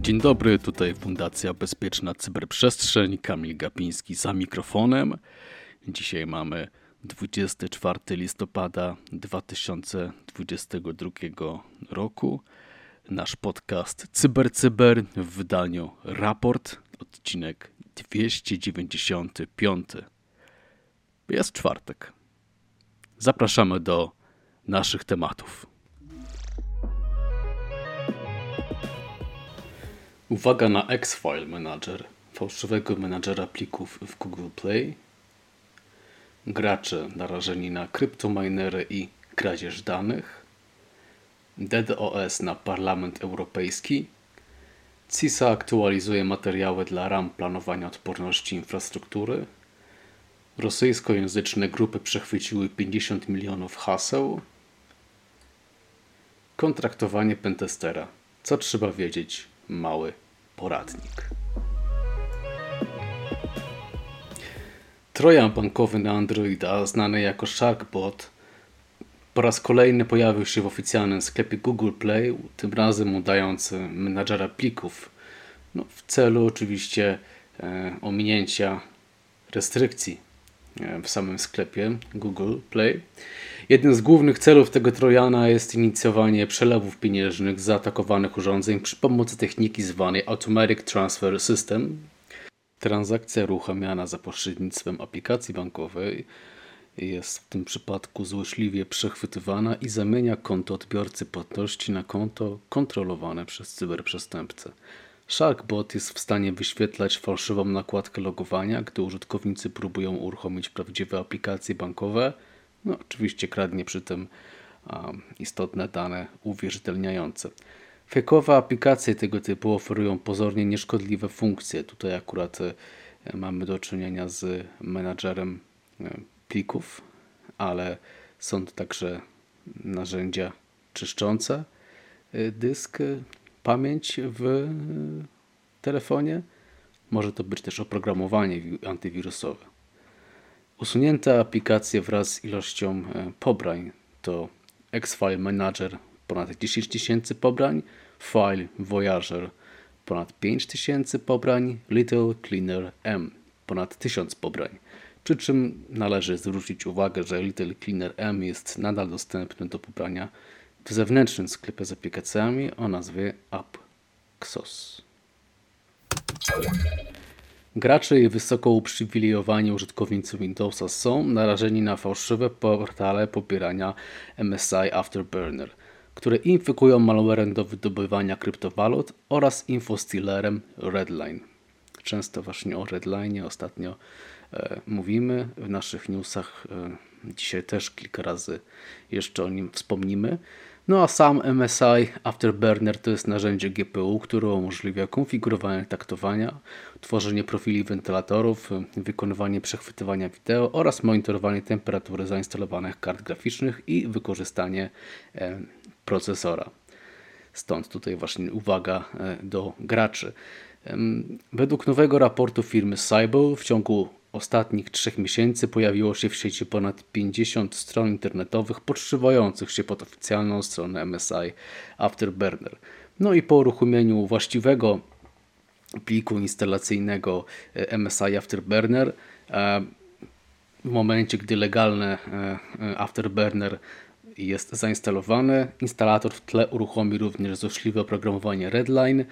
Dzień dobry, tutaj Fundacja Bezpieczna Cyberprzestrzeń, Kamil Gapiński za mikrofonem. Dzisiaj mamy 24 listopada 2022 roku. Nasz podcast CyberCyber Cyber w wydaniu Raport, odcinek 295. Jest czwartek. Zapraszamy do naszych tematów. Uwaga na X-File Manager, fałszywego menadżera plików w Google Play. Gracze narażeni na kryptominery i kradzież danych. DDoS na Parlament Europejski. CISA aktualizuje materiały dla ram planowania odporności infrastruktury. Rosyjskojęzyczne grupy przechwyciły 50 milionów haseł. Kontraktowanie pentestera. Co trzeba wiedzieć? Mały poradnik. Trojan bankowy na Androida, znany jako Sharkbot, po raz kolejny pojawił się w oficjalnym sklepie Google Play, tym razem udając menadżera plików, no, w celu oczywiście e, ominięcia restrykcji e, w samym sklepie Google Play. Jednym z głównych celów tego Trojana jest inicjowanie przelewów pieniężnych z zaatakowanych urządzeń przy pomocy techniki zwanej Automatic Transfer System. Transakcja uruchamiana za pośrednictwem aplikacji bankowej jest w tym przypadku złośliwie przechwytywana i zamienia konto odbiorcy płatności na konto kontrolowane przez cyberprzestępcę. Sharkbot jest w stanie wyświetlać fałszywą nakładkę logowania, gdy użytkownicy próbują uruchomić prawdziwe aplikacje bankowe – no, oczywiście kradnie przy tym um, istotne dane uwierzytelniające. Fejkowe aplikacje tego typu oferują pozornie nieszkodliwe funkcje. Tutaj akurat e, mamy do czynienia z menadżerem e, plików, ale są także narzędzia czyszczące e, dysk, pamięć w telefonie. Może to być też oprogramowanie antywirusowe. Usunięte aplikacje wraz z ilością pobrań to X-File Manager ponad 10 tysięcy pobrań, File Voyager ponad 5 tysięcy pobrań, Little Cleaner M ponad 1000 pobrań. Przy czym należy zwrócić uwagę, że Little Cleaner M jest nadal dostępny do pobrania w zewnętrznym sklepie z aplikacjami o nazwie AppXos. Gracze i wysoko uprzywilejowani użytkownicy Windowsa są narażeni na fałszywe portale pobierania MSI Afterburner, które infekują malwarem do wydobywania kryptowalut oraz infostealerem Redline. Często właśnie o Redline ostatnio mówimy w naszych newsach. E, dzisiaj też kilka razy jeszcze o nim wspomnimy. No a sam MSI Afterburner to jest narzędzie GPU, które umożliwia konfigurowanie taktowania, tworzenie profili wentylatorów, wykonywanie przechwytywania wideo oraz monitorowanie temperatury zainstalowanych kart graficznych i wykorzystanie e, procesora. Stąd tutaj właśnie uwaga e, do graczy. Według nowego raportu firmy Cybel w ciągu ostatnich trzech miesięcy pojawiło się w sieci ponad 50 stron internetowych podszywających się pod oficjalną stronę MSI Afterburner. No i po uruchomieniu właściwego pliku instalacyjnego e, MSI Afterburner e, w momencie, gdy legalne e, Afterburner jest zainstalowane, instalator w tle uruchomi również złośliwe oprogramowanie Redline,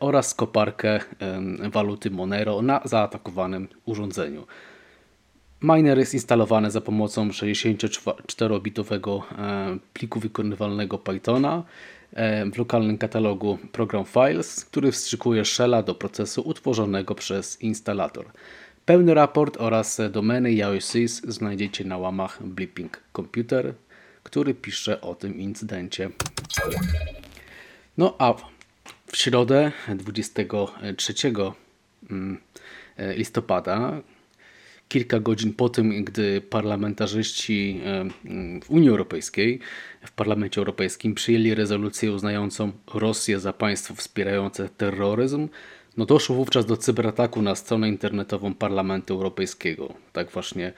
oraz koparkę waluty Monero na zaatakowanym urządzeniu. Miner jest instalowany za pomocą 64-bitowego e, pliku wykonywalnego Pythona e, w lokalnym katalogu Program Files, który wstrzykuje shella do procesu utworzonego przez instalator. Pełny raport oraz domeny IOCs znajdziecie na łamach Blipping Computer, który pisze o tym incydencie. No a w środę 23 mm, e, listopada, kilka godzin po tym, gdy parlamentarzyści e, mm, w Unii Europejskiej, w Parlamencie Europejskim przyjęli rezolucję uznającą Rosję za państwo wspierające terroryzm, No doszło wówczas do cyberataku na stronę internetową Parlamentu Europejskiego. Tak właśnie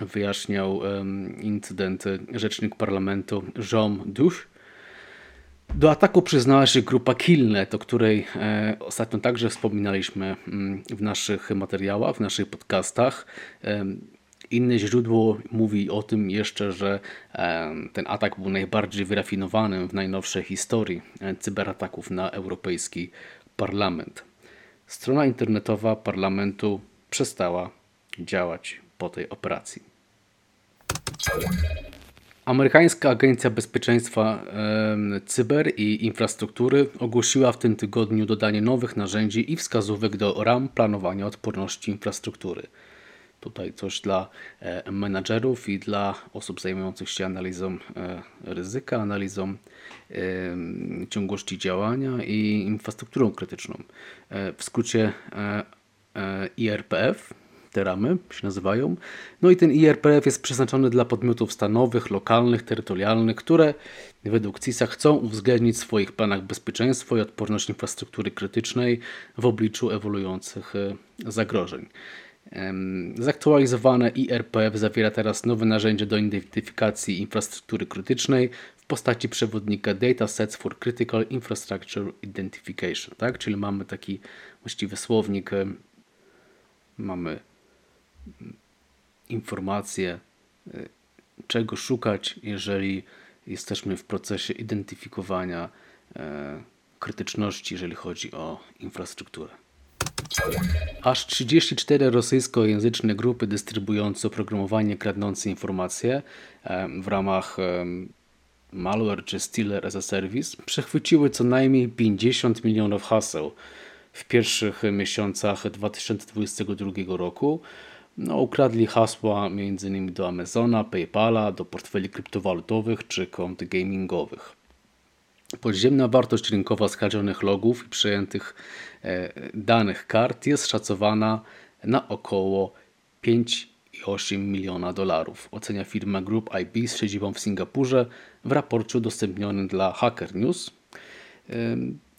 wyjaśniał incydent rzecznik parlamentu Jean Duch. Do ataku przyznała się grupa Killnet, o której e, ostatnio także wspominaliśmy mm, w naszych materiałach, w naszych podcastach. Inne źródło mówi o tym jeszcze, że ten atak był najbardziej wyrafinowanym w najnowszej historii e, cyberataków na Europejski Parlament. Strona internetowa parlamentu przestała działać po tej operacji. Amerykańska Agencja Bezpieczeństwa Cyber i Infrastruktury ogłosiła w tym tygodniu dodanie nowych narzędzi i wskazówek do ram planowania odporności infrastruktury. Tutaj coś dla e, menadżerów i dla osób zajmujących się analizą e, ryzyka, analizą ciągłości działania i infrastrukturą krytyczną. E, w skrócie IRPF, te ramy się nazywają. No i ten IRPF jest przeznaczony dla podmiotów stanowych, lokalnych, terytorialnych, które według CISA chcą uwzględnić w swoich planach bezpieczeństwo i odporność infrastruktury krytycznej w obliczu ewoluujących zagrożeń. Zaktualizowane IRPF zawiera teraz nowe narzędzie do identyfikacji infrastruktury krytycznej w postaci przewodnika Datasets for Critical Infrastructure Identification. Tak? Czyli mamy taki właściwy słownik, mamy mm, informacje, e, czego szukać, jeżeli jesteśmy w procesie identyfikowania e, krytyczności, jeżeli chodzi o infrastrukturę. Aż 34 rosyjskojęzyczne grupy dystrybuujące oprogramowanie kradnące informacje w ramach malware czy stealer as a service przechwyciły co najmniej 50 milionów haseł w pierwszych miesiącach 2022 roku. No, ukradli hasła m.in. do Amazona, PayPala, do portfeli kryptowalutowych czy kont gamingowych. Podziemna wartość rynkowa skradzionych logów i przejętych e, danych kart jest szacowana na około 5,8 miliona dolarów. Ocenia firma Group IB z siedzibą w Singapurze w raporcie udostępnionym dla Hacker News.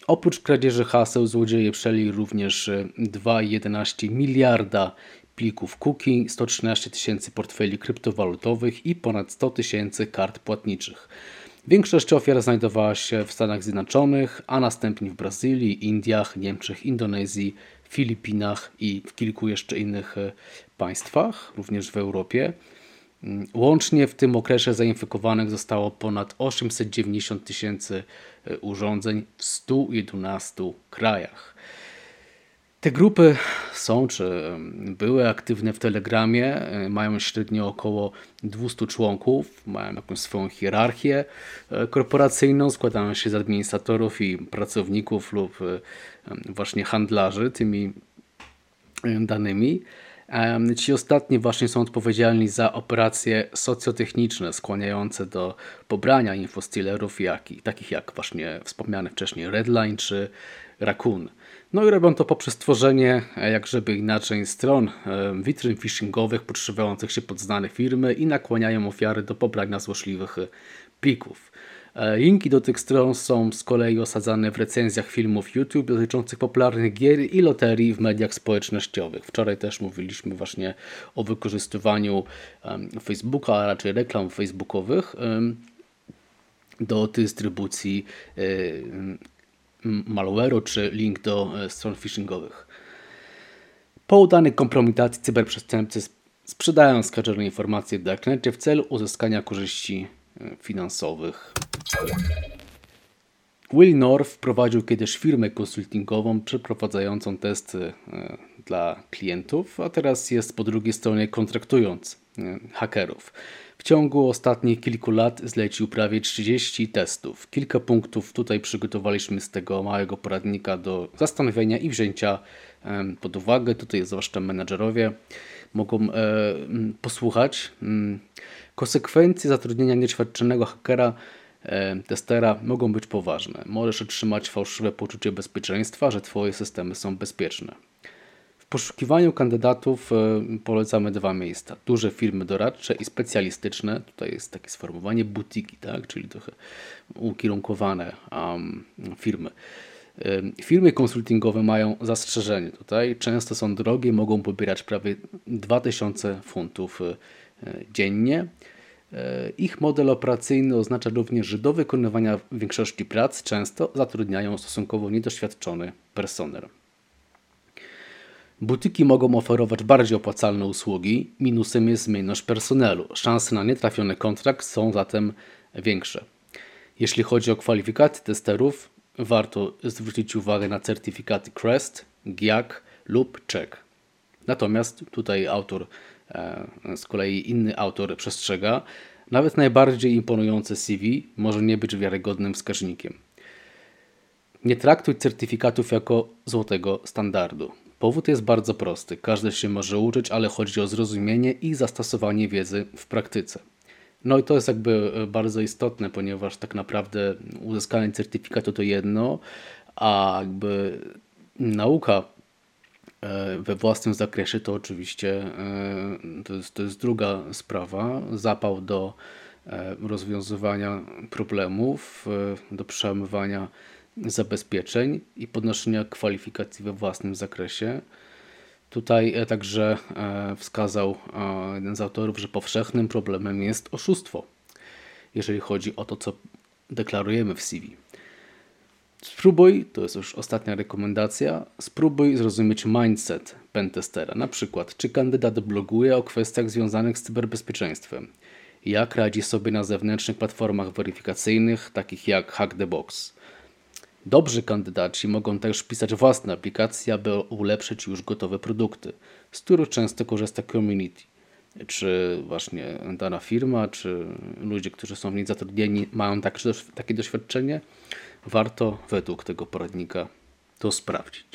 Oprócz kradzieży haseł złodzieje przeli również 2,11 e, miliarda plików cookie, 113 tysięcy portfeli kryptowalutowych i ponad 100 tysięcy kart płatniczych. Większość ofiar znajdowała się w Stanach Zjednoczonych, a następnie w Brazylii, Indiach, Niemczech, Indonezji, Filipinach i w kilku jeszcze innych e, państwach, również w Europie. Mm, łącznie w tym okresie zainfekowanych zostało ponad 890 tysięcy e, urządzeń w 111 krajach. Te grupy są czy były aktywne w Telegramie, e, mają średnio około 200 członków, mają jakąś swoją hierarchię e, korporacyjną, składają się z administratorów i pracowników lub e, właśnie handlarzy tymi danymi. Ci ostatni właśnie są odpowiedzialni za operacje socjotechniczne skłaniające do pobrania infostealerów, jak, takich jak właśnie wspomniane wcześniej Redline czy Raccoon. No i robią to poprzez tworzenie, e, jak żeby inaczej, stron e, witryn phishingowych podszywających się pod znane firmy i nakłaniają ofiary do pobrania złośliwych e, plików. Linki do tych stron są z kolei osadzane w recenzjach filmów YouTube dotyczących popularnych gier i loterii w mediach społecznościowych. Wczoraj też mówiliśmy właśnie o wykorzystywaniu Facebooka, a raczej reklam facebookowych do dystrybucji malware'u czy link do e, stron phishingowych. Po udanej kompromitacji cyberprzestępcy sprzedają skażone informacje w darknecie w celu uzyskania korzyści e, finansowych. Will North wprowadził kiedyś firmę konsultingową przeprowadzającą testy e, dla klientów, a teraz jest po drugiej stronie kontraktując hakerów. W ciągu ostatnich kilku lat zlecił prawie 30 testów. Kilka punktów tutaj przygotowaliśmy z tego małego poradnika do zastanowienia i wzięcia pod uwagę. Tutaj zwłaszcza menadżerowie mogą e, posłuchać. Konsekwencje zatrudnienia nieświadczonego hakera testera mogą być poważne. Możesz otrzymać fałszywe poczucie bezpieczeństwa, że Twoje systemy są bezpieczne poszukiwaniu kandydatów e, polecamy dwa miejsca. Duże firmy doradcze i specjalistyczne. Tutaj jest takie sformułowanie butiki, tak? czyli trochę ukierunkowane um, firmy. Firmy konsultingowe mają zastrzeżenie tutaj. Często są drogie, mogą pobierać prawie 2000 funtów dziennie. Ich model operacyjny oznacza również, że do wykonywania większości prac często zatrudniają stosunkowo niedoświadczony personel. Butyki mogą oferować bardziej opłacalne usługi, minusem jest zmienność personelu. Szanse na nietrafiony kontrakt są zatem większe. Jeśli chodzi o kwalifikacje testerów, warto zwrócić uwagę na certyfikaty CREST, GIAC lub CZEK. Natomiast tutaj autor, e, z kolei inny autor przestrzega, nawet najbardziej imponujące CV może nie być wiarygodnym wskaźnikiem. Nie traktuj certyfikatów jako złotego standardu. Powód jest bardzo prosty. Każdy się może uczyć, ale chodzi o zrozumienie i zastosowanie wiedzy w praktyce. No i to jest jakby e, bardzo istotne, ponieważ tak naprawdę uzyskanie certyfikatu to jedno, a jakby nauka e, we własnym zakresie to oczywiście e, to jest, to jest druga sprawa. Zapał do rozwiązywania problemów, do przełamywania zabezpieczeń i podnoszenia kwalifikacji we własnym zakresie. Tutaj e, także e, wskazał e, jeden z autorów, że powszechnym problemem jest oszustwo, jeżeli chodzi o to, co deklarujemy w CV. Spróbuj, to jest już ostatnia rekomendacja, spróbuj zrozumieć mindset pentestera. Na przykład, czy kandydat bloguje o kwestiach związanych z cyberbezpieczeństwem, jak radzi sobie na zewnętrznych platformach weryfikacyjnych, takich jak Hack the Box, Dobrzy kandydaci mogą też pisać własne aplikacje, aby ulepszyć już gotowe produkty, z których często korzysta community. Czy właśnie dana firma, czy ludzie, którzy są w niej zatrudnieni, mają takie doświadczenie? Warto według tego poradnika to sprawdzić.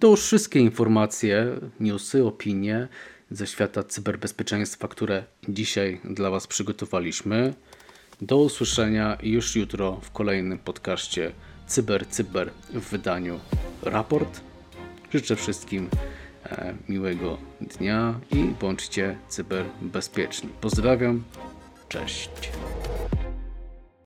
To już wszystkie informacje, newsy, opinie ze świata cyberbezpieczeństwa, które dzisiaj dla Was przygotowaliśmy. Do usłyszenia już jutro w kolejnym podcaście Cyber Cyber w wydaniu Raport. Życzę wszystkim e, miłego dnia i bądźcie cyberbezpieczni. Pozdrawiam, cześć.